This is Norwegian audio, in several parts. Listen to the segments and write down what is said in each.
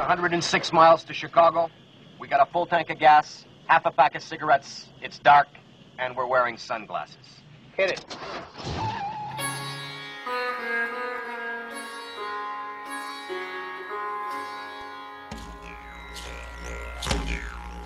106 miles to Chicago. We got a full tank of gas, half a pack of cigarettes. It's dark, and we're wearing sunglasses. Hit it.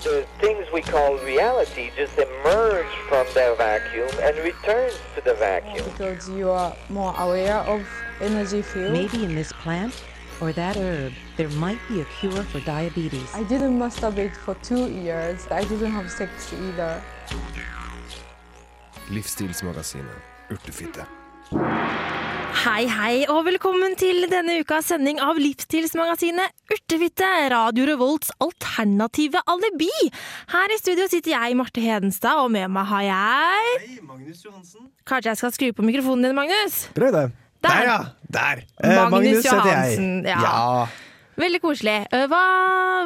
the things we call reality just emerge from their vacuum and returns to the vacuum. because you are more aware of energy field. Maybe in this plant or that herb, there might be a cure for diabetes. I didn't masturbate for two years. I didn't have sex either. Livsstilsmagasinet Urtefitte. Hei, hei, og velkommen til denne ukas sending av Livsstilsmagasinet Urtefitte, Radio Revolts alternative alibi. Her i studio sitter jeg, Marte Hedenstad, og med meg har jeg Hei, Magnus Johansen. Kanskje jeg skal skru på mikrofonen din, Magnus? Prøv det. Der. ja. Der. Eh, Magnus jeg. Johansen, ja. Veldig koselig. Eh, Hva,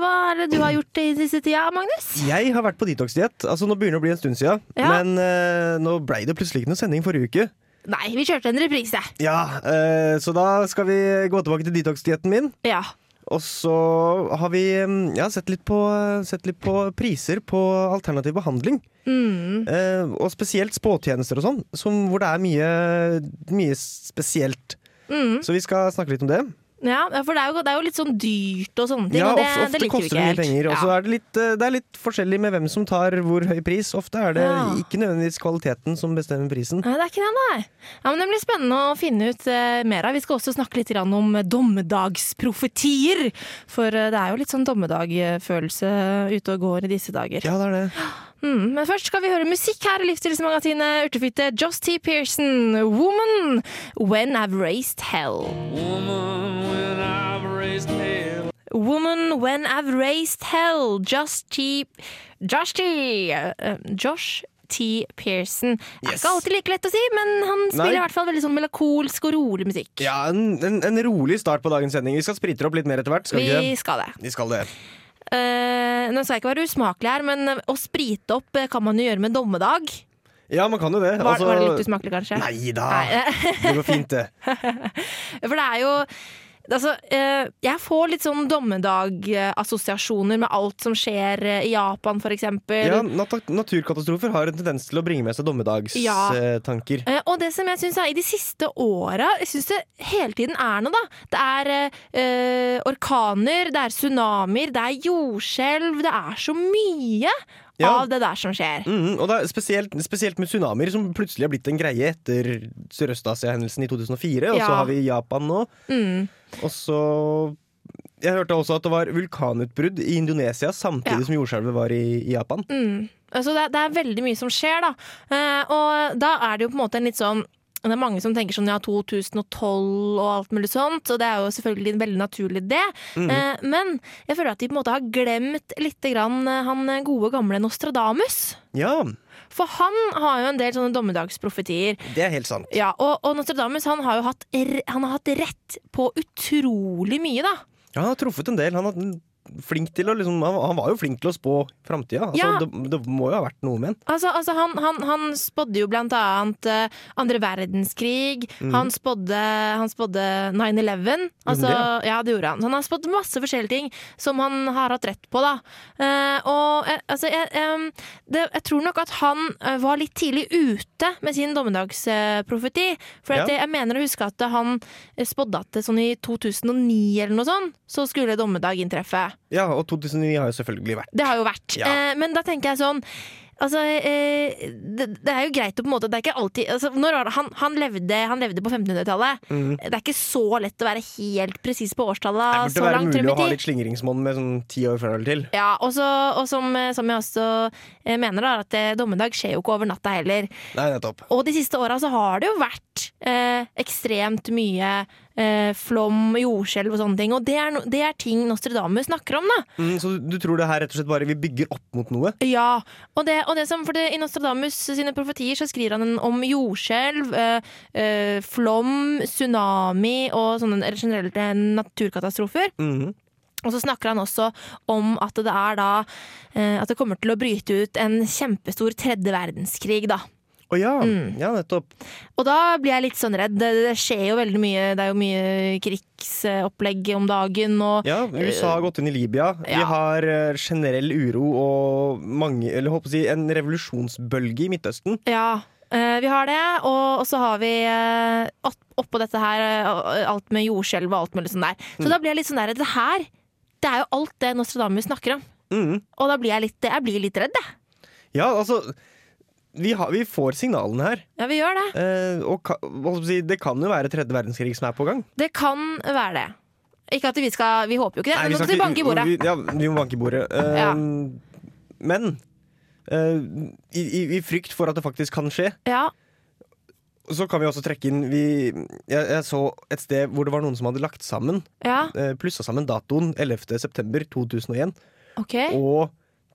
hva er det du har gjort i siste tida, Magnus? Jeg har vært på detox-diett. Altså, nå begynner det å bli en stund siden. Ja. Men eh, nå blei det plutselig ikke noe sending forrige uke. Nei, vi kjørte en reprise. Ja, eh, Så da skal vi gå tilbake til detox-dietten min. Ja. Og så har vi mm, ja, sett, litt på, sett litt på priser på alternativ behandling. Mm. Eh, og spesielt spåtjenester og sånn, hvor det er mye, mye spesielt. Mm. Så vi skal snakke litt om det. Ja, for det er, jo, det er jo litt sånn dyrt og sånne ting, Ja, og det, ofte, det ofte liker koster det mye penger. Og så Ja. er det litt, eh, det er litt forskjellig med hvem som tar hvor høy pris. Ofte er det Ja. ikke nødvendigvis kvaliteten som bestemmer prisen. Nei, det er ikke det, nei. Ja, men Det blir spennende å finne ut uh, mer av. Vi skal også snakke litt grann om dommedagsprofetier. For eh, det er jo litt sånn dommedagfølelse ute og går i disse dager. Ja, det er det. Mm, men først skal vi høre musikk her i Livsstilsmagasinet Urtefitte. Joss T. Pearson, 'Woman When I've Raised Hell'. Woman When I've Raised Hell. Josh T. Josh T. eh, Josh T. Pearson. Det er Yes. ikke alltid like lett å si, men han spiller Nei. i hvert fall veldig sånn melankolsk og rolig musikk. Ja, en, en, en rolig start på dagens sending. Vi skal spritte opp litt mer etter hvert. Skal vi ikke Vi skal det. Vi skal det. Uh, nå skal jeg ikke være usmakelig her, men å sprite opp eh, kan man jo gjøre med dommedag. Ja, man kan jo det. Var, Altså- var det litt usmakelig, kanskje? Nei da. Det går fint, det. For det er jo Altså, eh, jeg får litt sånn dommedagassosiasjoner med alt som skjer eh, i Japan, eksempel. Ja, nat naturkatastrofer har en tendens til å bringe med seg Ja. dommedagstanker. Eh, Og det som jeg synes er i de siste åra Jeg syns det hele tiden er noe, da. Det er eh, eh, orkaner, det er tsunamier, det er jordskjelv. Det er så mye Ja. av det der som skjer. Mhm, og spesielt, spesielt med tsunamier, som plutselig har blitt en greie etter Sørøst-Asia-hendelsen i 2004. Og så har vi Japan nå. Mm. Og så Jeg hørte også at det var vulkanutbrudd i Indonesia samtidig Ja. som jordskjelvet var i, i Japan. Mm. Altså det, det er veldig mye som skjer, da. Eh, og da er det jo på en måte en litt sånn det er mange som tenker sånn ja, 2012 og alt mulig sånt, og det er jo selvfølgelig veldig naturlig det. Mm. Eh, men jeg føler at de på en måte har glemt litt grann eh, han gode gamle Nostradamus. Ja, For han har jo en del sånne dommedagsprofetier. det er helt sant. Ja, og, og Nostradamus han har jo hatt, han har hatt rett på utrolig mye, da. Ja, han har truffet en del. Han, har, flink til å, liksom, han, han var jo flink til å spå framtida. Altså, Ja. det, det må jo ha vært noe med han. Altså, altså han, han, han spådde jo blant annet uh, andre verdenskrig. Mm. Han spådde, spådde 9-11. Altså, ja, det gjorde han. Så han har spådd masse forskjellige ting som han har hatt rett på, da. Uh, og uh, altså, jeg, um, det, jeg tror nok at han var litt tidlig ute med sin dommedagsprofeti. For Ja. jeg, jeg mener å huske at han spådde at det sånn i 2009 eller noe sånt, så skulle dommedag inntreffe. Ja, og 2009 har jo selvfølgelig vært. Det har jo vært. Ja. Eh, men da tenker jeg sånn Altså, eh, det, det er jo greit å på en måte Det er ikke alltid altså, han, han, levde, han levde på 1500-tallet. Mm. Det er ikke så lett å være helt presis på årstallet Det burde så være langt mulig å ha litt slingringsmonn med sånn ti år fra eller til. Ja, og, så, og som, som jeg også eh, mener, da, at eh, dommedag skjer jo ikke over natta heller. Nei, nettopp. Og de siste åra så har det jo vært eh, ekstremt mye eh, flom, jordskjelv og sånne ting. Og det er, no, det er ting Nostradamus snakker om, da. Mm, så du, tror det her rett og slett bare vi bygger opp mot noe? Ja, og det, og det som, for det, I Nostradamus sine profetier så skriver han om jordskjelv, eh, eh, flom, tsunami og sånne generelle naturkatastrofer. Mhm. Og så snakker han også om at det da eh, At det kommer til å bryte ut en kjempestor tredje verdenskrig, da. Å ja. Mm. Ja, nettopp. Og da blir jeg litt sånn redd. Det, det skjer jo veldig mye. Det er jo mye krigsopplegg om dagen og Ja, USA har gått inn i Libya. Vi har eh, generell uro og mange, eller håper å si, en revolusjonsbølge i Midtøsten. Ja, eh, vi har det. Og, så har vi eh, oppå dette her alt med jordskjelv og alt mulig sånn der. Så Mm. da blir jeg litt sånn der Det her, det er jo alt det Nostradamus snakker om. Mm. Og da blir jeg litt, jeg blir litt redd, jeg. Ja, altså vi, har, vi får signalene her. Ja, vi gjør det. Eh, og det kan jo være tredje verdenskrig som er på gang. Det kan være det. Ikke at vi skal Vi håper jo ikke det, Nei, vi skal vi banke i bordet. Vi, ja, vi må banke i bordet. Eh, Ja. Men eh, i, i, i frykt for at det faktisk kan skje, Ja, så kan vi også trekke inn vi, jeg, jeg så et sted hvor det var noen som hadde lagt sammen ja, eh, Plussa sammen datoen 11. september 2001 OK. og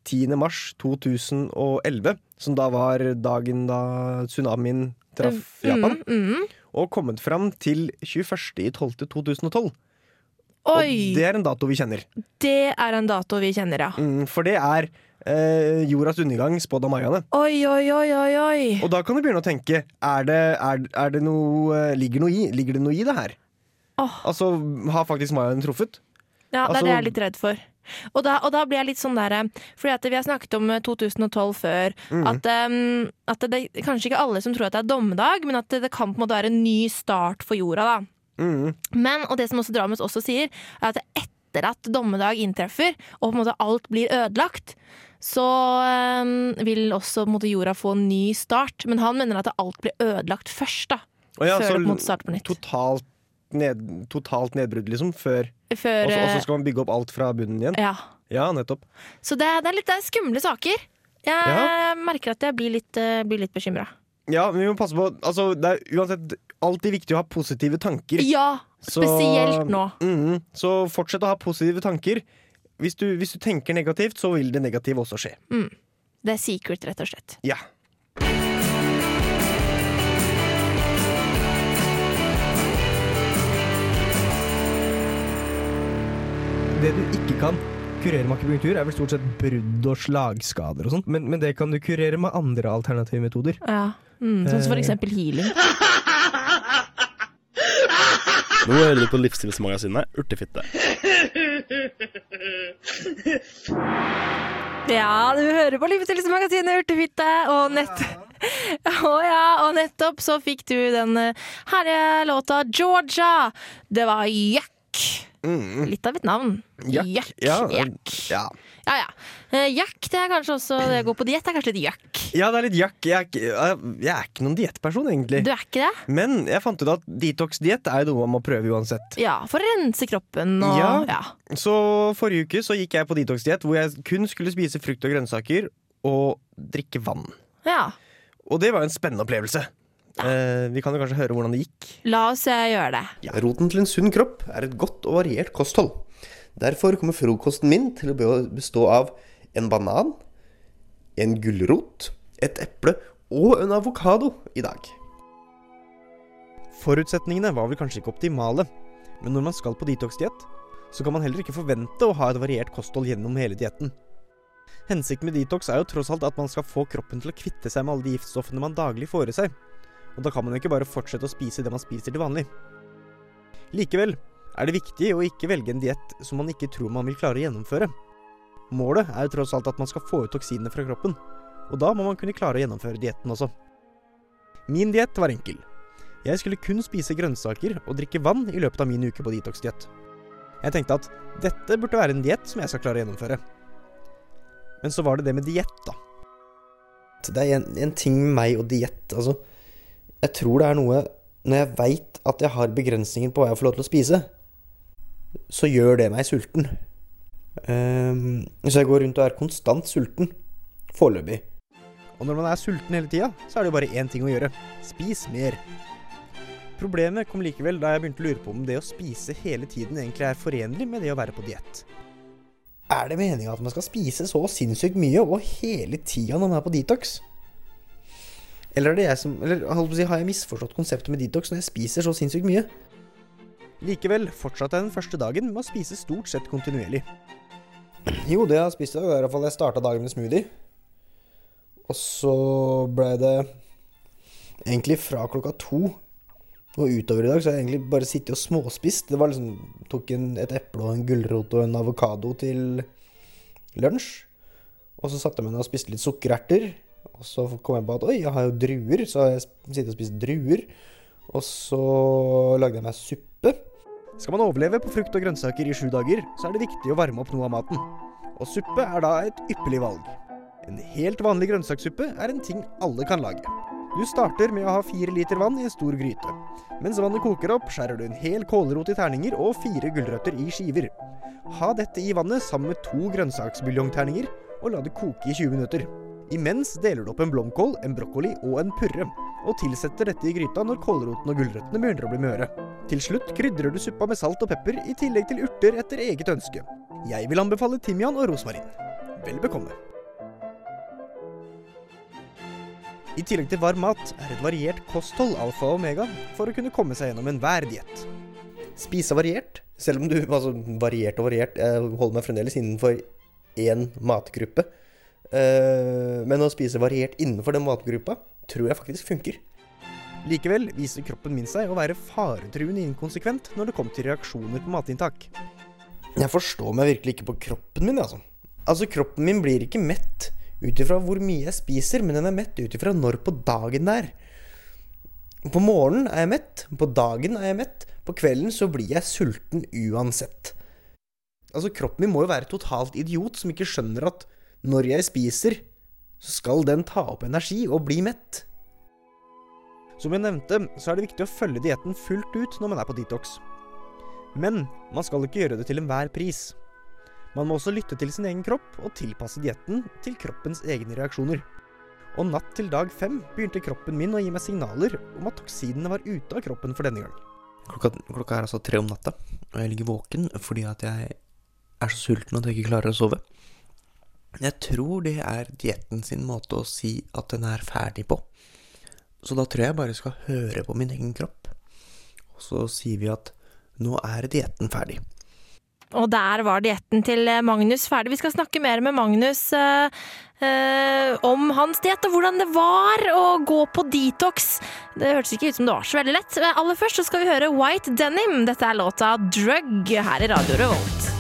10. mars 2011, som da var dagen da tsunamien traff Japan. Mm, mm. Og kommet fram til 21.12.2012. Oi! Og det er en dato vi kjenner. Det er en dato vi kjenner, ja. Mm, for det er eh, jordas undergang spådd av mayaene. Oi, oi, oi, oi, oi. Og da kan du begynne å tenke er det, er, er det noe, eh, ligger, noe i, ligger det noe i det her? Oh. Altså, har faktisk mayaene truffet? Ja, det er Altså- det jeg er litt redd for. Og da, og da blir jeg litt sånn derre Fordi vi har snakket om eh, 2012 før. Mm. At, um, at det er kanskje ikke alle som tror at det er dommedag, men at det, det kan på en måte være en ny start for jorda. da Mm. Men, og det som også Dramus også sier, er at etter at dommedag inntreffer, og på en måte alt blir ødelagt, så um, vil også måte, jorda få en ny start. Men han mener at alt blir ødelagt først, da. Ja, før så det på en måte starter på nytt. Totalt, ned, totalt nedbrudd, liksom, før. Før, Og så så eh, skal man bygge opp alt fra bunnen igjen. ja. Ja, nettopp. Så det, det er litt det er skumle saker. Jeg Ja. merker at jeg blir litt, uh, blir litt bekymra. Ja, men vi må passe på altså, Det er uansett alltid viktig å ha positive tanker. Ja, Så- spesielt nå. Mhm, så fortsett å ha positive tanker. Hvis du, hvis du tenker negativt, så vil det negative også skje. Det er secret, rett og slett. Ja. Det du ikke kan kurere med akupunktur, er vel stort sett brudd og slagskader og sånt. Men, men det kan du kurere med andre alternative metoder. Ja. Mm, sånn som for Eh. eksempel healing. Nå hører du på Livsstilsmagasinet Urtefitte. Ja, du hører på Livsstilsmagasinet Urtefitte, og nett... Å ja, og nettopp så fikk du den eh, herlige låta Georgia. Det var Jack. Mm. Litt av et navn. Jack. Jack. Ja, Jack. ja. Ja, ja. Eh, Jack, det er kanskje også det å gå på diett. er kanskje litt jack. ja, det er litt jakk. Jeg, er jeg, jeg er ikke noen diettperson, egentlig. Du er ikke det? Men jeg fant ut at detox-diett er noe man må prøve uansett. Ja, for å rense kroppen og Ja. ja. Så forrige uke så gikk jeg på detox-diett hvor jeg kun skulle spise frukt og grønnsaker og drikke vann. ja. Og det var jo en spennende opplevelse. Eh, vi kan jo kanskje høre hvordan det gikk. La oss eh, gjøre det. Roten til en sunn kropp er et godt og variert kosthold. Derfor kommer frokosten min til å bestå av en banan, en gulrot, et eple og en avokado i dag. Forutsetningene var vel kanskje ikke optimale, men når man skal på detox-diett, så kan man heller ikke forvente å ha et variert kosthold gjennom hele dietten. Hensikten med detox er jo tross alt at man skal få kroppen til å kvitte seg med alle de giftstoffene man daglig får i seg, og da kan man ikke bare fortsette å spise det man spiser til vanlig. Likevel er det viktig å ikke velge en diett som man ikke tror man vil klare å gjennomføre. Målet er jo tross alt at man skal få ut toksinene fra kroppen, og da må man kunne klare å gjennomføre dietten også. Min diett var enkel. Jeg skulle kun spise grønnsaker og drikke vann i løpet av min uke på detox-diett. Jeg tenkte at dette burde være en diett som jeg skal klare å gjennomføre. Men så var det det med diett, da. Det er en, en ting med meg og diett. Altså, jeg tror det er noe Når jeg veit at jeg har begrensninger på hva jeg får lov til å spise, så gjør det meg sulten. Um, så jeg går rundt og er konstant sulten. Foreløpig. Og når man er sulten hele tida, så er det jo bare én ting å gjøre. Spis mer. Problemet kom likevel da jeg begynte å lure på om det å spise hele tiden egentlig er forenlig med det å være på diett. Er det meninga at man skal spise så sinnssykt mye og hele tida når man er på detox? Eller er det jeg som Eller si, har jeg misforstått konseptet med detox når jeg spiser så sinnssykt mye? Likevel fortsatte jeg den første dagen med å spise stort sett kontinuerlig. Jo, det jeg har spist i dag, er i hvert fall jeg starta dagen med smoothie. Og så ble det egentlig fra klokka to og utover i dag så har jeg egentlig bare sittet og småspist. Det var liksom Tok en, et eple og en gulrot og en avokado til lunsj. Og så satte jeg meg ned og spiste litt sukkererter. Og så kom jeg på at oi, jeg har jo druer, så jeg sittet og spist druer. Og så lagde jeg meg suppe. Skal man overleve på frukt og grønnsaker i sju dager, så er det viktig å varme opp noe av maten. Og suppe er da et ypperlig valg. En helt vanlig grønnsakssuppe er en ting alle kan lage. Du starter med å ha fire liter vann i en stor gryte. Mens vannet koker opp, skjærer du en hel kålrot i terninger og fire gulrøtter i skiver. Ha dette i vannet sammen med to grønnsaksbuljongterninger, og la det koke i 20 minutter. Imens deler du opp en blomkål, en brokkoli og en purre, og tilsetter dette i gryta når kålroten og gulrøttene begynner å bli møre. Til slutt krydrer du suppa med salt og pepper, i tillegg til urter etter eget ønske. Jeg vil anbefale timian og rosmarin. Vel bekomme. I tillegg til varm mat er et variert kosthold alfa og omega for å kunne komme seg gjennom enhver diett. Spise variert, selv om du Altså, variert og variert. Jeg holder meg fremdeles innenfor én matgruppe. Eh, men å spise variert innenfor den matgruppa tror jeg faktisk funker. Likevel viser kroppen min seg å være faretruende inkonsekvent når det kommer til reaksjoner på matinntak. Jeg forstår meg virkelig ikke på kroppen min, altså. Altså, kroppen min blir ikke mett ut ifra hvor mye jeg spiser, men den er mett ut ifra når på dagen det er. På morgenen er jeg mett, på dagen er jeg mett, på kvelden så blir jeg sulten uansett. Altså, kroppen min må jo være totalt idiot som ikke skjønner at når jeg spiser, så skal den ta opp energi og bli mett. Som jeg nevnte, så er det viktig å følge dietten fullt ut når man er på detox. Men man skal ikke gjøre det til enhver pris. Man må også lytte til sin egen kropp og tilpasse dietten til kroppens egne reaksjoner. Og natt til dag fem begynte kroppen min å gi meg signaler om at toksinene var ute av kroppen for denne gang. Klokka, klokka er altså tre om natta, og jeg ligger våken fordi at jeg er så sulten at jeg ikke klarer å sove. Jeg tror det er dietten sin måte å si at den er ferdig på. Så da tror jeg bare skal høre på min egen kropp. Og så sier vi at nå er dietten ferdig. Og der var dietten til Magnus ferdig. Vi skal snakke mer med Magnus eh, eh, om hans diett og hvordan det var å gå på detox. Det hørtes ikke ut som det var så veldig lett. Men aller først skal vi høre White Denim. Dette er låta Drug her i Radio Revolt.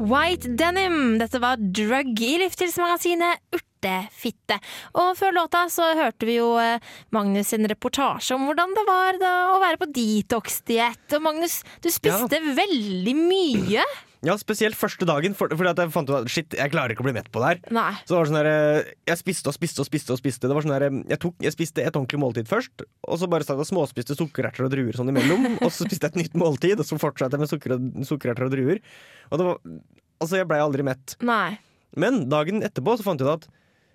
White Denim. Dette var Drug i Livsstilsmagasinet Urtefitte. Og før låta så hørte vi jo eh, Magnus sin reportasje om hvordan det var å være på detox-diett. Og Magnus, du spiste veldig mye. Ja, spesielt første dagen, for, fordi at jeg fant ut at shit, jeg klarer ikke å bli mett på det her. Nei. Så det var sånn der, eh, Jeg spiste og spiste og spiste. og spiste Det var sånn der, jeg, tok, jeg spiste et ordentlig måltid først, og så bare jeg og småspiste sukkererter og druer sånn imellom. og så spiste jeg et nytt måltid, og så fortsatte jeg med sukker, sukkererter og druer. Og det var, altså, jeg blei aldri mett. Nei. Men dagen etterpå så fant jeg ut at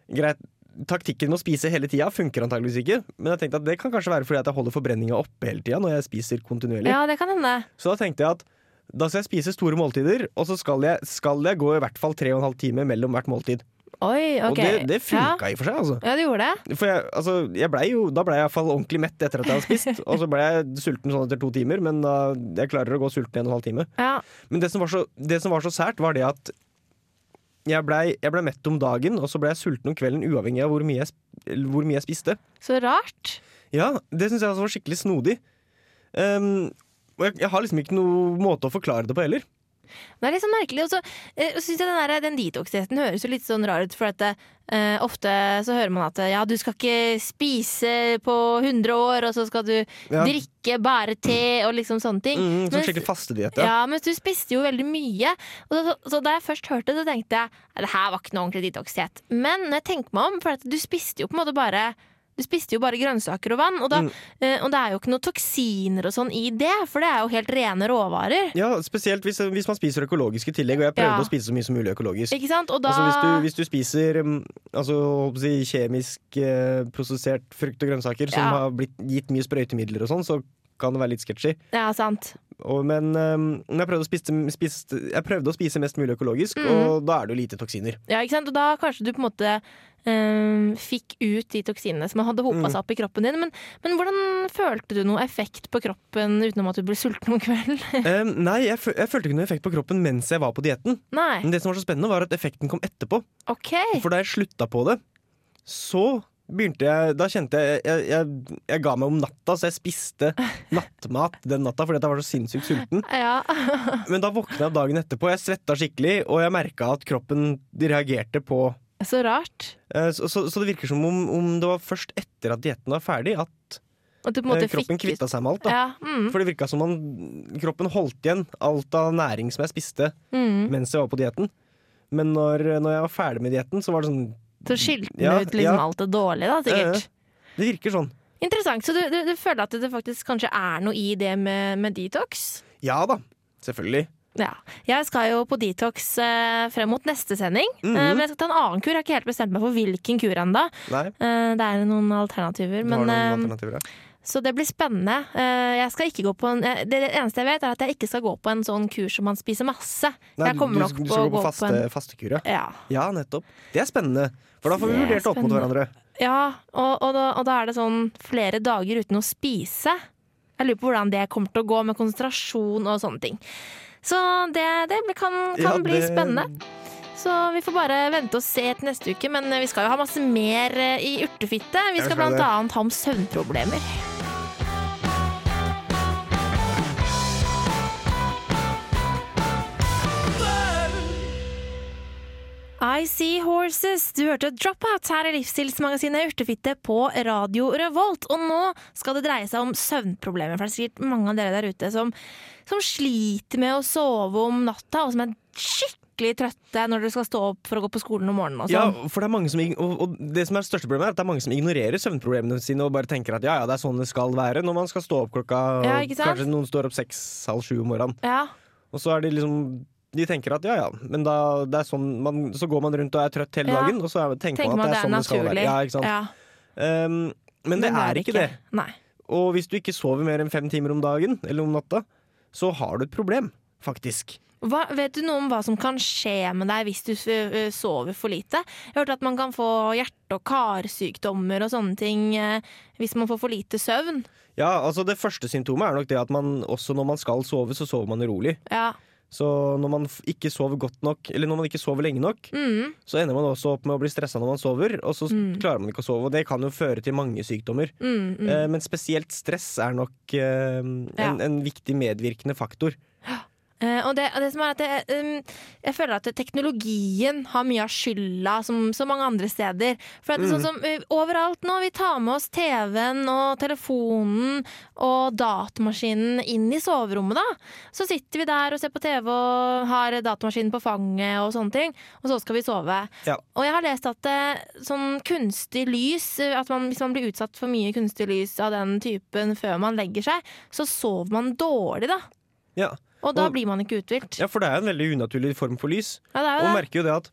greit, taktikken med å spise hele tida funker antageligvis ikke. Men jeg tenkte at det kan kanskje være fordi at jeg holder forbrenninga oppe hele tida når jeg spiser kontinuerlig. Ja, det kan hende. Så da tenkte jeg at da skal jeg spise store måltider, og så skal jeg, skal jeg gå i hvert fall tre og en halv time mellom hvert måltid. Oi, ok. Og det, det funka ja. i og for seg, altså. Ja, det gjorde det. For jeg, altså, jeg ble jo, da ble jeg iallfall ordentlig mett etter at jeg hadde spist. og så ble jeg sulten sånn etter to timer, men da, jeg klarer å gå sulten en og en halv time. Ja. Men det som var så, det som var så sært, var det at jeg blei ble mett om dagen, og så ble jeg sulten om kvelden uavhengig av hvor mye jeg, hvor mye jeg spiste. Så rart. Ja, det syns jeg altså var skikkelig snodig. Um, jeg, jeg har liksom ikke noen måte å forklare det på heller. Det er litt sånn merkelig. Og så eh, synes jeg den, der- den detox-dietten høres jo litt sånn rar ut, for at eh, ofte så hører man at ja, du skal ikke spise på 100 år, og så skal du Ja. drikke bare te og liksom sånne ting. Mm, sånn skikkelig fastediett, ja. ja. mens du spiste jo veldig mye. Og så, så da jeg først hørte det, tenkte jeg at det her var ikke noe ordentlig detox-diett. Men når jeg tenker meg om, for at du spiste jo på en måte bare du spiste jo bare grønnsaker og vann, og, da, Mm. eh, og det er jo ikke noe toksiner og sånn i det, for det er jo helt rene råvarer. Ja, Spesielt hvis, hvis man spiser økologisk i tillegg, og jeg prøvde Ja. å spise så mye som mulig økologisk. Ikke sant? Og da Altså hvis, du, hvis du spiser um, altså, si, kjemisk eh, prosessert frukt og grønnsaker som Ja. har blitt gitt mye sprøytemidler og sånn, så kan det være litt sketchy. Ja, sant. Og, men øhm, jeg, prøvde spise, spise, jeg prøvde å spise mest mulig økologisk, mm. og da er det jo lite toksiner. Ja, ikke sant? Og da kanskje du på en måte Um, fikk ut de toksinene som hadde hopa Mm. seg opp i kroppen din. Men, men hvordan følte du noe effekt på kroppen utenom at du ble sulten om kvelden? um, nei, jeg, jeg følte ikke noe effekt på kroppen mens jeg var på dietten. Men det som var så spennende, var at effekten kom etterpå. OK. For da jeg slutta på det, så begynte jeg Da kjente jeg Jeg, jeg, jeg ga meg om natta, så jeg spiste nattmat den natta fordi jeg var så sinnssykt sulten. Ja. Men da våkna jeg dagen etterpå, jeg svetta skikkelig, og jeg merka at kroppen reagerte på Så rart. eh, så, så, så det virker som om, om det var først etter at dietten var ferdig, at eh, kroppen fikk kvitta seg med alt. Ja. Mm, For det virka som om kroppen holdt igjen alt av næring som jeg spiste mm. mens jeg var på dietten. Men når, når jeg var ferdig med dietten, så var det sånn Så skilte den Ja, ut liksom ja. alt det dårlige, da, sikkert. Det virker sånn. Interessant. Så du, du, du føler at det faktisk kanskje er noe i det med, med detox? Ja da, selvfølgelig. Ja. Jeg skal jo på detox eh, frem mot neste sending. Mhm. eh, men jeg skal ta en annen kur. Jeg har ikke helt bestemt meg for hvilken kur ennå. Eh, det er noen alternativer. Men, noen eh, alternativer. ja. Så det blir spennende. Eh, jeg skal ikke gå på en, det eneste jeg vet, er at jeg ikke skal gå på en sånn kur som man spiser masse. Nei, jeg kommer du, nok du på skal gå på faste, en fastekur, ja. ja. Nettopp. Det er spennende. For da får vi Det er vurdert opp mot hverandre. Ja, og, og, da, og da er det sånn flere dager uten å spise. Jeg lurer på hvordan det kommer til å gå med konsentrasjon og sånne ting. Så det, det kan, kan Ja, bli det- spennende. Så vi får bare vente og se til neste uke. Men vi skal jo ha masse mer eh, i urtefitte. Vi skal annet ha om søvnproblemer. I See Horses. Du hørte Dropout her i livsstilsmagasinet Urtefitte på Radio Revolt. Og nå skal det dreie seg om søvnproblemer. For det er sikkert mange av dere der ute som, som sliter med å sove om natta, og som er skikkelig trøtte når dere skal stå opp for å gå på skolen om morgenen. Ja, sånn. for det er mange som, og, og det som er det største problemet, er at det er mange som ignorerer søvnproblemene sine og bare tenker at ja, ja, det er sånn det skal være når man skal stå opp klokka Ja? Kanskje noen står opp seks-halv sju om morgenen. Ja. Og så er de liksom De tenker at ja ja, men da det er sånn man, så går man rundt og er trøtt hele dagen, og så er, tenker, Tenker man at det er, sånn det skal være. Ja, ikke sant? Ja. Um, men det er ikke det. Nei. Og hvis du ikke sover mer enn fem timer om dagen, eller om natta, så har du et problem, faktisk. Hva, vet du noe om hva som kan skje med deg hvis du sover for lite? Jeg har hørt at man kan få hjerte- og karsykdommer og sånne ting hvis man får for lite søvn. Ja, altså Det første symptomet er nok det at man også når man skal sove, så sover man urolig. Ja. Så når man ikke sover godt nok, eller når man ikke sover lenge nok, Mm. så ender man også opp med å bli stressa når man sover, og så Mm. klarer man ikke å sove. Og det kan jo føre til mange sykdommer. Mm, mm. Eh, men spesielt stress er nok eh, en, Ja. en viktig medvirkende faktor. Eh, og det, det som er at det, um, Jeg føler at teknologien har mye av skylda, som så mange andre steder. For at det er sånn som uh, Overalt nå, vi tar med oss TV-en og telefonen og datamaskinen inn i soverommet, da. Så sitter vi der og ser på TV og har datamaskinen på fanget og sånne ting. Og så skal vi sove. Ja. Og jeg har lest at uh, sånn kunstig lys, at man, hvis man blir utsatt for mye kunstig lys av den typen før man legger seg, så sover man dårlig, da. Ja. Og da Og- blir man ikke uthvilt. ja, for det er en veldig unaturlig form for lys. Ja, det er Og det. merker jo det at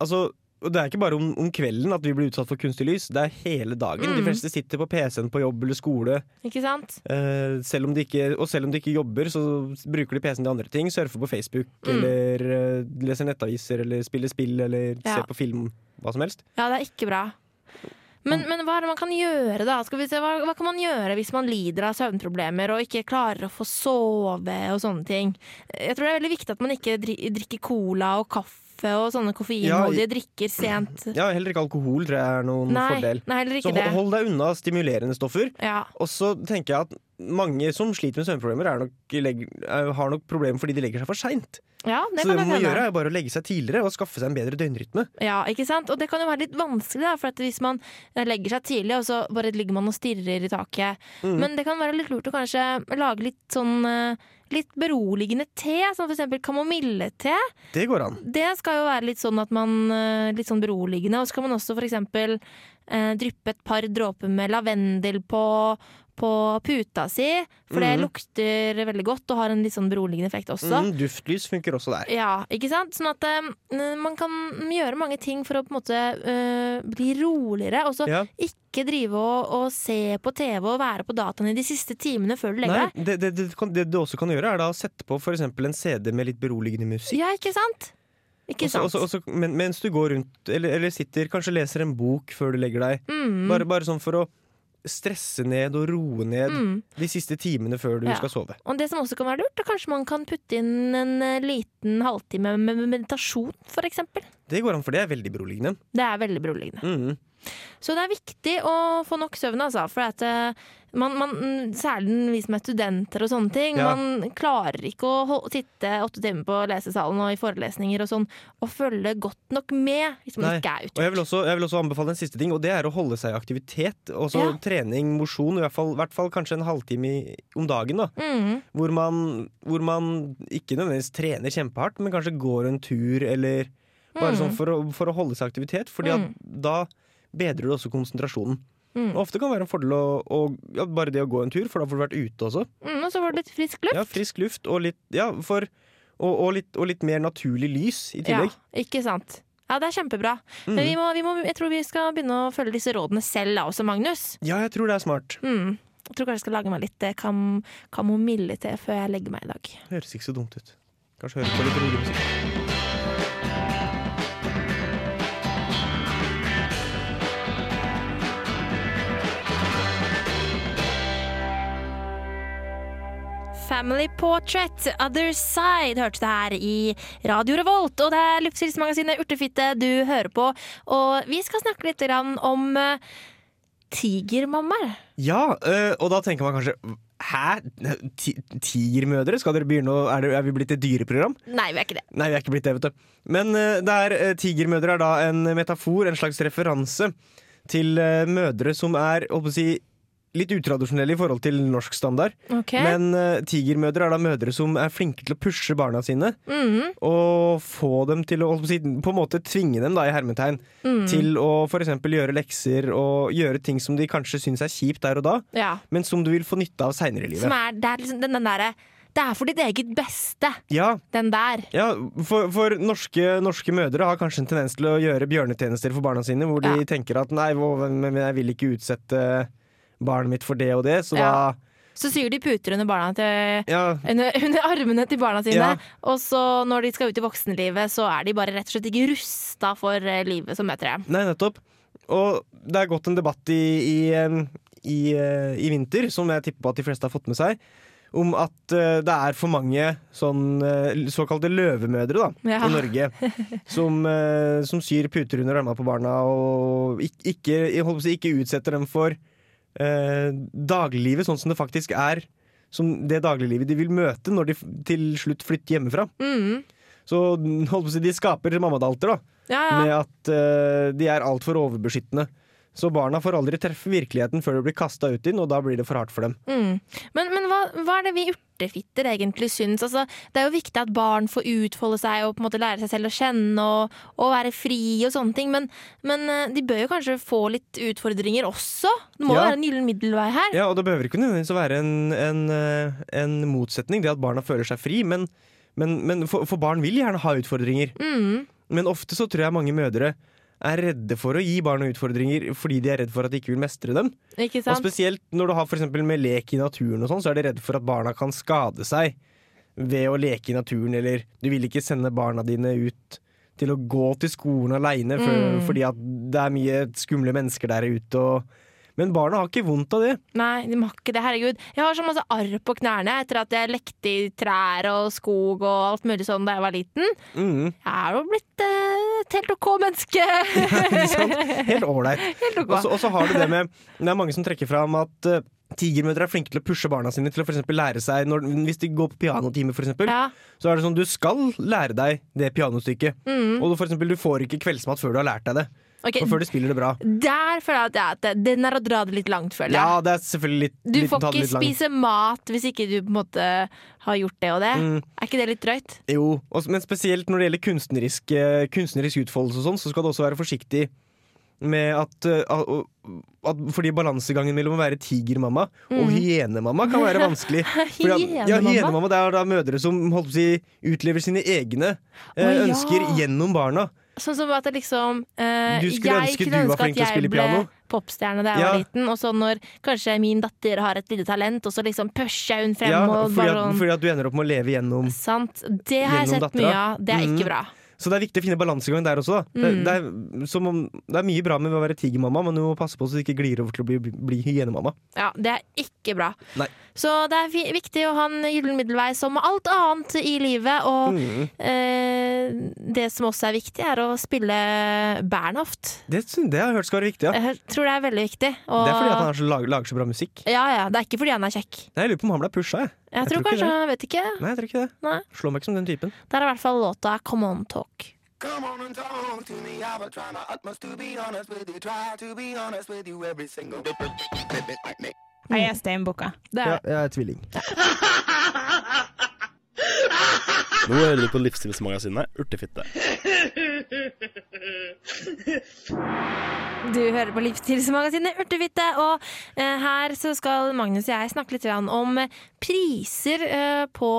Altså, det er ikke bare om, om kvelden at vi blir utsatt for kunstig lys, det er hele dagen. De Mm. fleste sitter på PC-en på jobb eller skole. Ikke sant? Eh, selv om de ikke, og selv om de ikke jobber, så bruker de PC-en til andre ting. Surfer på Facebook, Mm. eller uh, leser nettaviser, eller spiller spill, eller Ja. ser på film. Hva som helst. Ja, det er ikke bra. Men, men hva er det man kan gjøre, da? Skal vi se, hva, hva kan man gjøre hvis man lider av søvnproblemer og ikke klarer å få sove og sånne ting? Jeg tror det er veldig viktig at man ikke drikker cola og kaffe og sånne koffeinholdige drikker sent. Ja, Heller ikke alkohol tror jeg er noen Nei, fordel. nei, Så hold, hold deg unna stimulerende stoffer. Ja. Og så tenker jeg at mange som sliter med søvnproblemer, er nok, har nok problemer fordi de legger seg for seint. ja, det Så det man må gjøre, er bare å legge seg tidligere og skaffe seg en bedre døgnrytme. Ja, ikke sant? Og det kan jo være litt vanskelig, da, for at hvis man eh, legger seg tidlig, og så bare ligger man og stirrer i taket. Mm. Men det kan være litt lurt å kanskje lage litt sånn eh, Litt beroligende te, som for eksempel kamomillete. Det går an. Det skal jo være litt sånn at man eh, Litt sånn beroligende. Og så kan man også for eksempel eh, dryppe et par dråper med lavendel på, på puta si. For det mm. lukter veldig godt og har en litt sånn beroligende effekt også. Mm, duftlys funker også der. Ja, ikke sant? Sånn at uh, man kan gjøre mange ting for å på en måte uh, bli roligere. Og så Ja. ikke drive og, og se på TV og være på dataen i de siste timene før du legger deg. det, det, det, det du også kan gjøre, er da å sette på eksempel en CD med litt beroligende musikk. Ja, ikke sant? Også, også, også, mens du går rundt, eller, eller sitter, kanskje leser en bok før du legger deg. Mm. Bare, bare sånn for å stresse ned og roe ned Mm. de siste timene før du Ja. skal sove. Og det som også kan være lurt, er kanskje man kan putte inn en eh, liten halvtime med med meditasjon, eksempel. Det går an, for det er veldig beroligende. Det er veldig beroligende. Mm. Så det er viktig å få nok søvn, altså. For at eh, man, man, mm, særlig vi som er studenter og sånne ting, Ja. man klarer ikke å sitte åtte timer på lesesalen og i forelesninger og sånn, og følge godt nok med hvis man Nei. ikke er Og jeg vil, også, jeg vil også anbefale en siste ting, og det er å holde seg i aktivitet. Også Ja. trening, mosjon, i hvert fall, hvert fall kanskje en halvtime om dagen. da Mm, hvor man, hvor man ikke nødvendigvis trener kjempehardt, men kanskje går en tur, eller bare Mm. sånn for å, for å holde seg i aktivitet. Fordi mm. da bedrer du også konsentrasjonen. Mm. Ofte kan det være en fordel å, å, ja, bare det å gå en tur, for da får du vært ute også. mm, og så får du litt frisk luft. Ja, Frisk luft og litt, ja, for, og, og, litt, og litt mer naturlig lys i tillegg. Ja, ikke sant. Ja, det er kjempebra. Mm. Men vi må, vi må, jeg tror vi skal begynne å følge disse rådene selv da også, Magnus. Ja, jeg tror det er smart. Mm. Jeg tror kanskje jeg skal lage meg litt eh, kam kamomille til før jeg legger meg i dag. Høres ikke så dumt ut. Kanskje høre på litt rolig musikk. Family Portrait, Other Side, hørte du her i Radio Revolt. Og det er Livsstilsmagasinet Urtefitte du hører på. Og vi skal snakke litt om uh, tigermammaer. Ja, øh, og da tenker man kanskje Hæ? Ti- Tigermødre? Skal dere begynne å Er, det, er vi blitt et dyreprogram? Nei, vi er ikke det. Nei, vi er ikke blitt det, vet du. Men øh, det er, tigermødre er da en metafor, en slags referanse, til mødre som er holdt på å si, litt utradisjonelle i forhold til norsk standard. Okay. Men uh, tigermødre er da mødre som er flinke til å pushe barna sine, Mhm. og få dem til å på, på en måte tvinge dem, da, i hermetegn, Mm. til å f.eks. gjøre lekser og gjøre ting som de kanskje syns er kjipt der og da, Ja. men som du vil få nytte av seinere i livet. er, det er liksom den, den derre Det er for ditt eget beste, Ja, den der. Ja, for, for norske, norske mødre har kanskje en tendens til å gjøre bjørnetjenester for barna sine, hvor de tenker at nei, men jeg vil ikke utsette barnet mitt for det og det, så Ja. Så syr de puter under, barna til, Ja, under, under armene til barna sine. Ja. Og så når de skal ut i voksenlivet, så er de bare rett og slett ikke rusta for eh, livet som møter dem. nei, nettopp. Og det er gått en debatt i, i, i, eh, i vinter, som jeg tipper på at de fleste har fått med seg, om at eh, det er for mange sånn såkalte løvemødre da, Ja. i Norge. Som, som syr puter under armene på barna og ikke, ikke, ikke utsetter dem for eh, dagliglivet sånn som det faktisk er. Som det dagliglivet de vil møte når de til slutt flytter hjemmefra. Mm. Så holdt på å si, de skaper mammadalter, da. Ja, ja. Med at eh, de er altfor overbeskyttende. Så barna får aldri treffe virkeligheten før de blir kasta ut i den, og da blir det for hardt for dem. Mm. Men, men hva, hva er det vi urtefitter egentlig syns? Altså, det er jo viktig at barn får utfolde seg og på en måte lære seg selv å kjenne og, og være fri og sånne ting, men, men eh, de bør jo kanskje få litt utfordringer også? Det må jo Ja. være en gyllen middelvei her. Ja, og det behøver ikke nødvendigvis å være en, en, eh, en motsetning, det at barna føler seg fri, men, men, men for, for barn vil gjerne ha utfordringer. Mm. Men ofte så tror jeg mange mødre er redde for å gi barna utfordringer fordi de er redd for at de ikke vil mestre dem. Ikke Og spesielt når du har for med lek i naturen og sånn, så er de redde for at barna kan skade seg ved å leke i naturen, eller du vil ikke sende barna dine ut til å gå til skolen aleine Mm. fordi at det er mye skumle mennesker der ute. Og... Men barna har ikke vondt av det. Nei, de må ikke det. Herregud. Jeg har så masse arr på knærne etter at jeg lekte i trær og skog og alt mulig sånn da jeg var liten. Mm, Jeg er jo blitt eh, et helt OK menneske. ikke sant? Helt ålreit. Og så- har du det med Det er mange som trekker fram at eh, Tigermødre er flinke til å pushe barna sine til å for lære seg når, Hvis de går på pianotime, eksempel, Ja. så er det sånn du skal lære deg det pianostykket. Mm. Og du, for eksempel, du får ikke kveldsmat før du har lært deg det. Ok, For før du spiller det bra. Der føler jeg at, det- den er å dra det litt langt, føler jeg. Ja, det er selvfølgelig litt Du får ikke spise mat hvis ikke du på en måte har gjort det og det. Mm. Er ikke det litt drøyt? Jo, også, men spesielt når det gjelder kunstnerisk, eh, kunstnerisk utfoldelse og sånn, så skal du også være forsiktig med at, eh, at, at Fordi balansegangen mellom å være tigermamma og Mm. hyenemamma kan være vanskelig. At- ja, Hyenemamma? hyenemamma det er da mødre som holdt på å si, utlever sine egne eh, oh, ja. ønsker gjennom barna. Sånn som at liksom eh, Du skulle Jeg ønske kunne du var ønske flink til å spille piano. popstjerne da jeg Ja. var liten, og så når kanskje min datter har et lite talent, og så liksom pusher jeg hun frem Ja, fordi, at, sånn fordi at du ender opp med å leve gjennom Sant. Det har jeg sett dattera. mye av. Det er Mm. ikke bra. Så det er viktig å finne balansegang der også. Mm. Det, det, er, som om, det er mye bra med å være tigermamma, men du må passe på så du ikke glir over til å bli, bli hyenemamma. Ja, det er ikke bra. Nei. Så det er viktig å ha en gyllen middelvei som alt annet i livet. Og Mm. eh, det som også er viktig, er å spille Bernhoft. Det, det har jeg hørt skal være viktig. Ja. Jeg tror det er veldig viktig. Og, Det er fordi han så, lager, lager så bra musikk. Ja, ja. Det er ikke fordi han er kjekk. Nei, jeg lurer på om han ble pusha. Jeg, Jeg, Jeg tror, tror kanskje. Jeg vet ikke. Nei, jeg tror ikke det. Nei. Slår meg ikke som den typen. Der er i hvert fall låta Come On Talk. Come on and talk to me. I will try my utmost to be honest with you. Try to be honest with you every single day. Jeg er steinbukka. Ja, jeg er tvilling. Nå hører du på Livsstilsmagasinet Urtefitte. Du hører på Livsstilsmagasinet Urtefitte, og eh, her så skal Magnus og jeg snakke litt om priser eh, på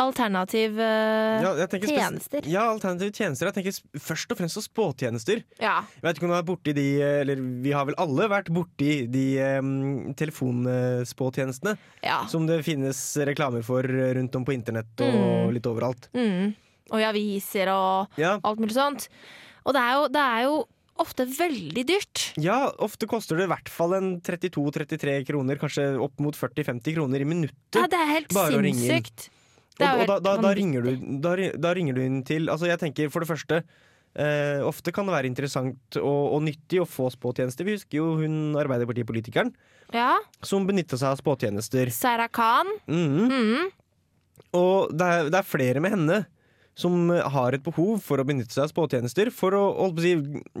alternativ eh, Ja, tjenester. Ja, alternative tjenester. Jeg tenker først og fremst på spåtjenester. Ja. Jeg vet ikke om du har borti de Eller vi har vel alle vært borti de um, telefonspåtjenestene ja. som det finnes reklamer for rundt om på internett og Mm. litt overalt. Mm. Og i aviser og Ja. alt mulig sånt. Og det er jo, det er jo ofte veldig dyrt. ja, ofte koster det i hvert fall en 32-33 kroner, kanskje opp mot 40-50 kroner i minuttet. Ja, det er helt sinnssykt. Og, og da, da, da, ringer du, da, ringer du inn til Altså jeg tenker for det første eh, Ofte kan det være interessant og, og nyttig å få spåtjenester. Vi husker jo hun Arbeiderpartipolitikeren Ja. som benytta seg av spåtjenester. Sarah Khan. Mhm. Mm. Og det er, det er flere med henne som har et behov for å benytte seg av spåtjenester for å, si,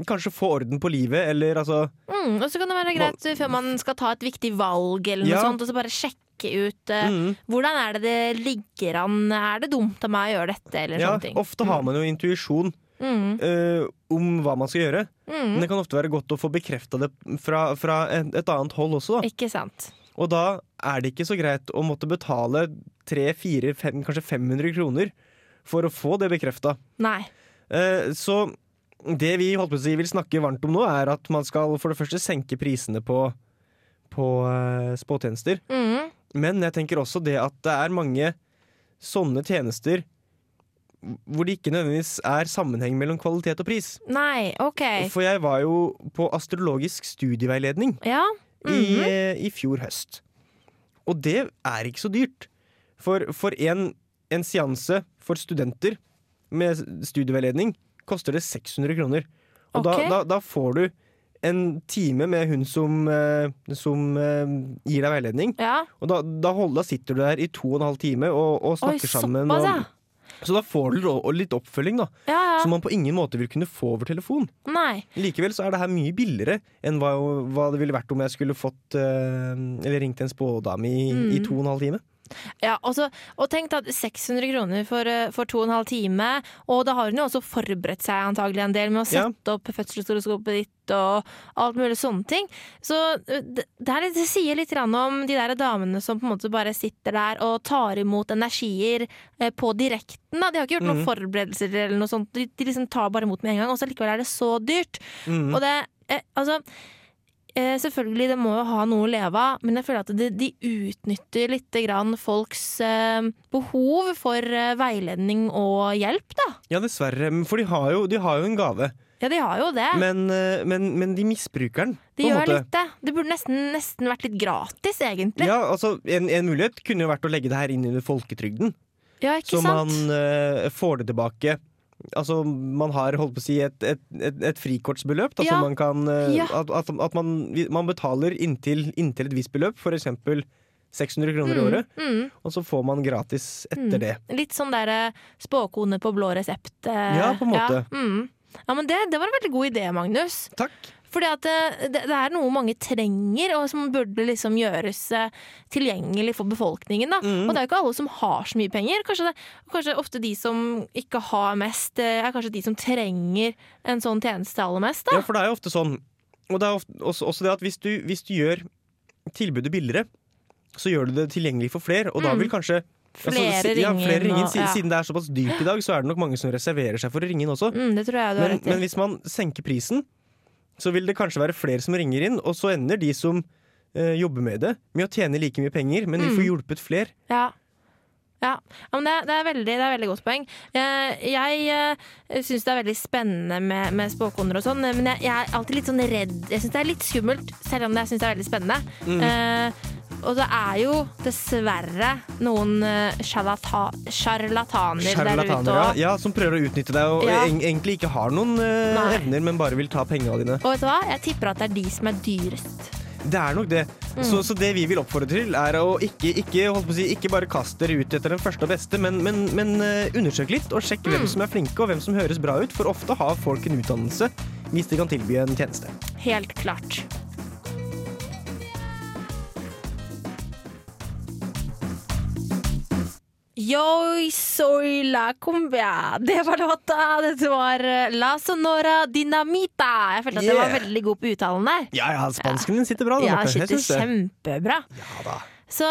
kanskje få orden på livet, eller altså Mm. Og så kan det være greit før man skal ta et viktig valg, eller noe Ja. sånt, og så bare sjekke ut eh, mhm. hvordan er det det ligger an. Er det dumt av meg å gjøre dette, eller Ja, sånne ting. ofte har man jo intuisjon Mm. Uh, om hva man skal gjøre, men Mm. det kan ofte være godt å få bekrefta det fra, fra et, et annet hold også. Da. Ikke sant. Og da er det ikke så greit å måtte betale 300-400, kanskje 500 kroner for å få det bekrefta. Nei. Eh, så det vi holdt på å si vil snakke varmt om nå, er at man skal for det første senke prisene på, på uh, spåtjenester. Mm. Men jeg tenker også det at det er mange sånne tjenester hvor det ikke nødvendigvis er sammenheng mellom kvalitet og pris. Nei, OK. For jeg var jo på astrologisk studieveiledning Ja. i, -hmm. i, i fjor høst. Og det er ikke så dyrt. For, for en, en seanse for studenter med studieveiledning koster det 600 kroner. Og okay. da, da, da får du en time med hun som, eh, som eh, gir deg veiledning. ja. Og da, da, hold, da sitter du der i to og en halv time og, og Oi, snakker sammen. Og, så da får du litt oppfølging, da. Ja, Som man på ingen måte vil kunne få over telefon. Nei. Likevel så er det her mye billigere enn hva, hva det ville vært om jeg skulle fått eh, Eller ringt en spådame i, i Mm. to og en halv time. Ja, også, og tenk at 600 kroner for, eh, for to og en halv time, og da har hun jo også forberedt seg antagelig en del med å Ja. sette opp fødselshoroskopet ditt og alt mulig sånne ting. Så eh, det, det, litt, det sier litt om de der damene som på en måte bare sitter der og tar imot energier eh, på direkten. Da. De har ikke gjort noen mm. forberedelser eller noe sånt. De, de liksom tar bare imot med en gang, og så likevel er det så dyrt. Mm. Og det, altså eh, Selvfølgelig, det må jo ha noe å leve av, men jeg føler at de, de utnytter litt grann folks eh, behov for eh, veiledning og hjelp, da. Ja, dessverre. For de har jo, de har jo en gave. Ja, de har jo det. Men, eh, men, men de misbruker den. de gjør måte. litt det. Det burde nesten, nesten vært litt gratis, egentlig. Ja, altså en, en mulighet kunne jo vært å legge det her inn under folketrygden. Ja, ikke Så sant? man eh, får det tilbake. Altså, man har holdt på å si et, et, et, et frikortsbeløp. Da, Ja. man kan eh, Ja. At, at, at man, man betaler inntil, inntil et visst beløp, f.eks. 600 kroner i Mm, året, mm, og så får man gratis etter mm. det. Litt sånn der spåkone på blå resept. eh, Ja, på en måte. Ja, mm. ja men det, det var en veldig god idé, Magnus. Takk. Fordi at det, det, det er noe mange trenger, og som burde liksom gjøres eh, tilgjengelig for befolkningen. Da. Mm. Og det er jo ikke alle som har så mye penger. Kanskje, det, kanskje ofte de som ikke har mest, eh, er kanskje de som trenger en sånn tjeneste aller mest. Da. Ja, for det er jo ofte sånn Og det er ofte, også, også det at hvis du, hvis du gjør tilbudet billigere, så gjør du det tilgjengelig for flere, og da Mm. vil kanskje Flere ringer. ja, flere ringer. og- Siden, ja. siden det er såpass dyrt i dag, så er det nok mange som reserverer seg for å ringe inn også. Mm, det tror jeg du har Men, men hvis man senker prisen, så vil det kanskje være flere som ringer inn, og så ender de som eh, jobber med det, med å tjene like mye penger, men de får Mm. hjulpet flere. Ja. Ja, men det, det, er veldig, det er veldig godt poeng. Jeg, jeg uh, syns det er veldig spennende med, med spåkoner og sånn, men jeg, jeg er alltid litt sånn redd. Jeg syns det er litt skummelt, selv om jeg syns det er veldig spennende. Mm. Eh, og det er jo dessverre noen uh, sjarlataner der ute ja. ja, som prøver å utnytte deg og Ja. egentlig ikke har noen uh, evner, men bare vil ta pengene dine. Og vet du hva? Jeg tipper at det er de som er dyrest. Det er nok det. Mm. Så, så det vi vil oppfordre til, er å ikke, ikke, å si, ikke bare kaste dere ut etter den første og beste, men, men, men eh, undersøk litt, og sjekk Mm. hvem som er flinke, og hvem som høres bra ut. For ofte har folk en utdannelse hvis de kan tilby en tjeneste. Helt klart. Yo soy la cumbia. Det var låta. Dette var eh, La Sonora Dinamita. Jeg følte at jeg var veldig god på uttalen der. Ja, ja, spansken din sitter bra. da, Ja. Sitter kjempebra. Ja da. Så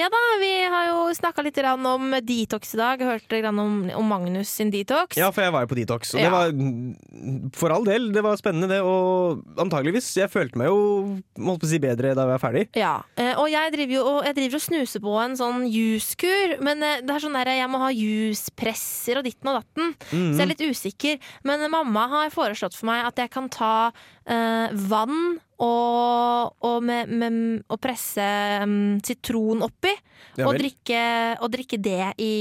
ja da, vi har jo snakka litt om detox i dag. Hørte litt om, om Magnus sin detox. Ja, for jeg var jo på detox, og Ja. det var for all del det var spennende, det. Og antageligvis. Jeg følte meg jo holdt på å si, bedre da jeg var ferdig. Ja, eh, og jeg driver jo og, jeg driver og snuser på en sånn juskur, men eh, det er sånn der jeg må ha juspresser og ditten og datten, Mhm. så jeg er litt usikker. Men mamma har foreslått for meg at jeg kan ta øh, vann og, og, med, med, og presse um, sitron oppi, Ja og, drikke, og drikke det i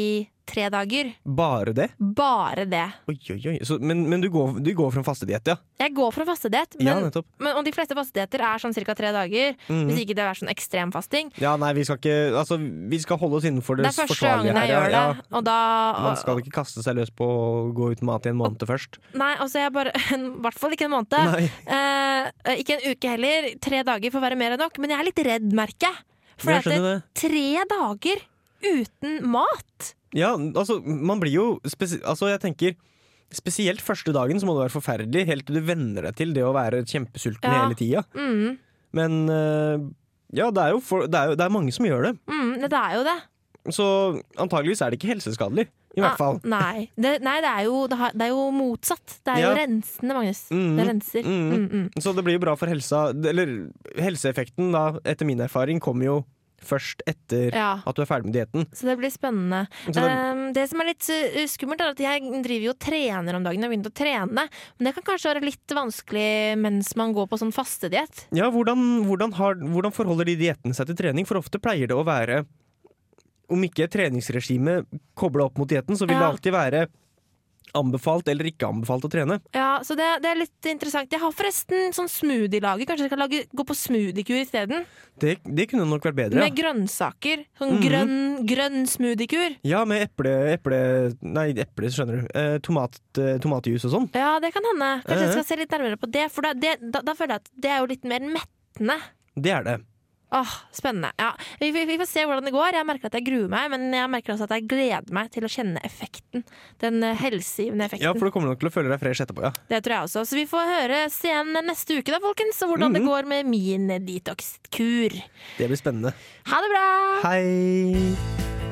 tre dager. Bare det? Bare det. Oi, oi, oi. Så, men men du, går, du går fra en fastediett, ja? Jeg går fra fastediett, Ja, men, nettopp. men, og de fleste fastedietter er sånn ca. tre dager. Mhm. Hvis ikke det er sånn ekstremfasting. Ja, nei, vi skal ikke Altså, vi skal holde oss innenfor det, Det er første gangen jeg her. gjør ja. det, og da Man skal ikke kaste seg løs på å gå uten mat i en måned først. Nei, altså jeg bare I hvert fall ikke en måned. Eh, ikke en uke heller. Tre dager får være mer enn nok. Men jeg er litt redd, merker jeg. For det, er tre dager uten mat Ja, altså, man blir jo Altså, jeg tenker Spesielt første dagen så må det være forferdelig, helt til du venner deg til det å være kjempesulten Ja. hele tida. mm, Men øh, ja, det er for, det er, jo, det er mange som gjør det. mm, Det er jo det. Så antageligvis er det ikke helseskadelig. I hvert fall. Ah, nei, det, nei det, er jo, det, er jo motsatt. Det er Ja. jo rensende, Magnus. Mm, Det renser. mm. Mm, mm. Så det blir jo bra for helsa. Eller helseeffekten, da, etter min erfaring, kommer jo først etter Ja. at du er ferdig med dietten. Så det blir spennende. Det- Um, det som er litt uh, skummelt, er at jeg driver jo og trener om dagen. Jeg har begynt å trene, men det kan kanskje være litt vanskelig mens man går på sånn fastediett. Ja, hvordan, hvordan, har, hvordan forholder de diettene seg til trening? For ofte pleier det å være Om ikke treningsregimet kobla opp mot dietten, så vil det alltid være anbefalt eller ikke anbefalt å trene. Ja, så det, det er litt interessant. Jeg har forresten sånn smoothie-lager. Kanskje jeg skal lage, gå på smoothiekur isteden? Det, det kunne nok vært bedre. Med grønnsaker. Sånn Mhm. grønn, grønn smoothiekur. ja med eple, eple Nei, eple, skjønner du. Eh, tomat, eh, tomatjus og sånn. Ja, det kan hende. Kanskje jeg Mhm. skal se litt nærmere på det, for da, det, da, da føler jeg at det er jo litt mer mettende. Det er det. Åh, Spennende. Ja, vi, vi, vi får se hvordan det går. Jeg merker at jeg gruer meg, men jeg merker også at jeg gleder meg til å kjenne effekten. Den eh, helsegivende effekten. Ja, for du kommer nok til å føle deg fresh etterpå, ja. Det tror jeg også. Så vi får høres igjen neste uke da, folkens, og hvordan det Mhm. går med min detox-kur. Det blir spennende. Ha det bra! Hei!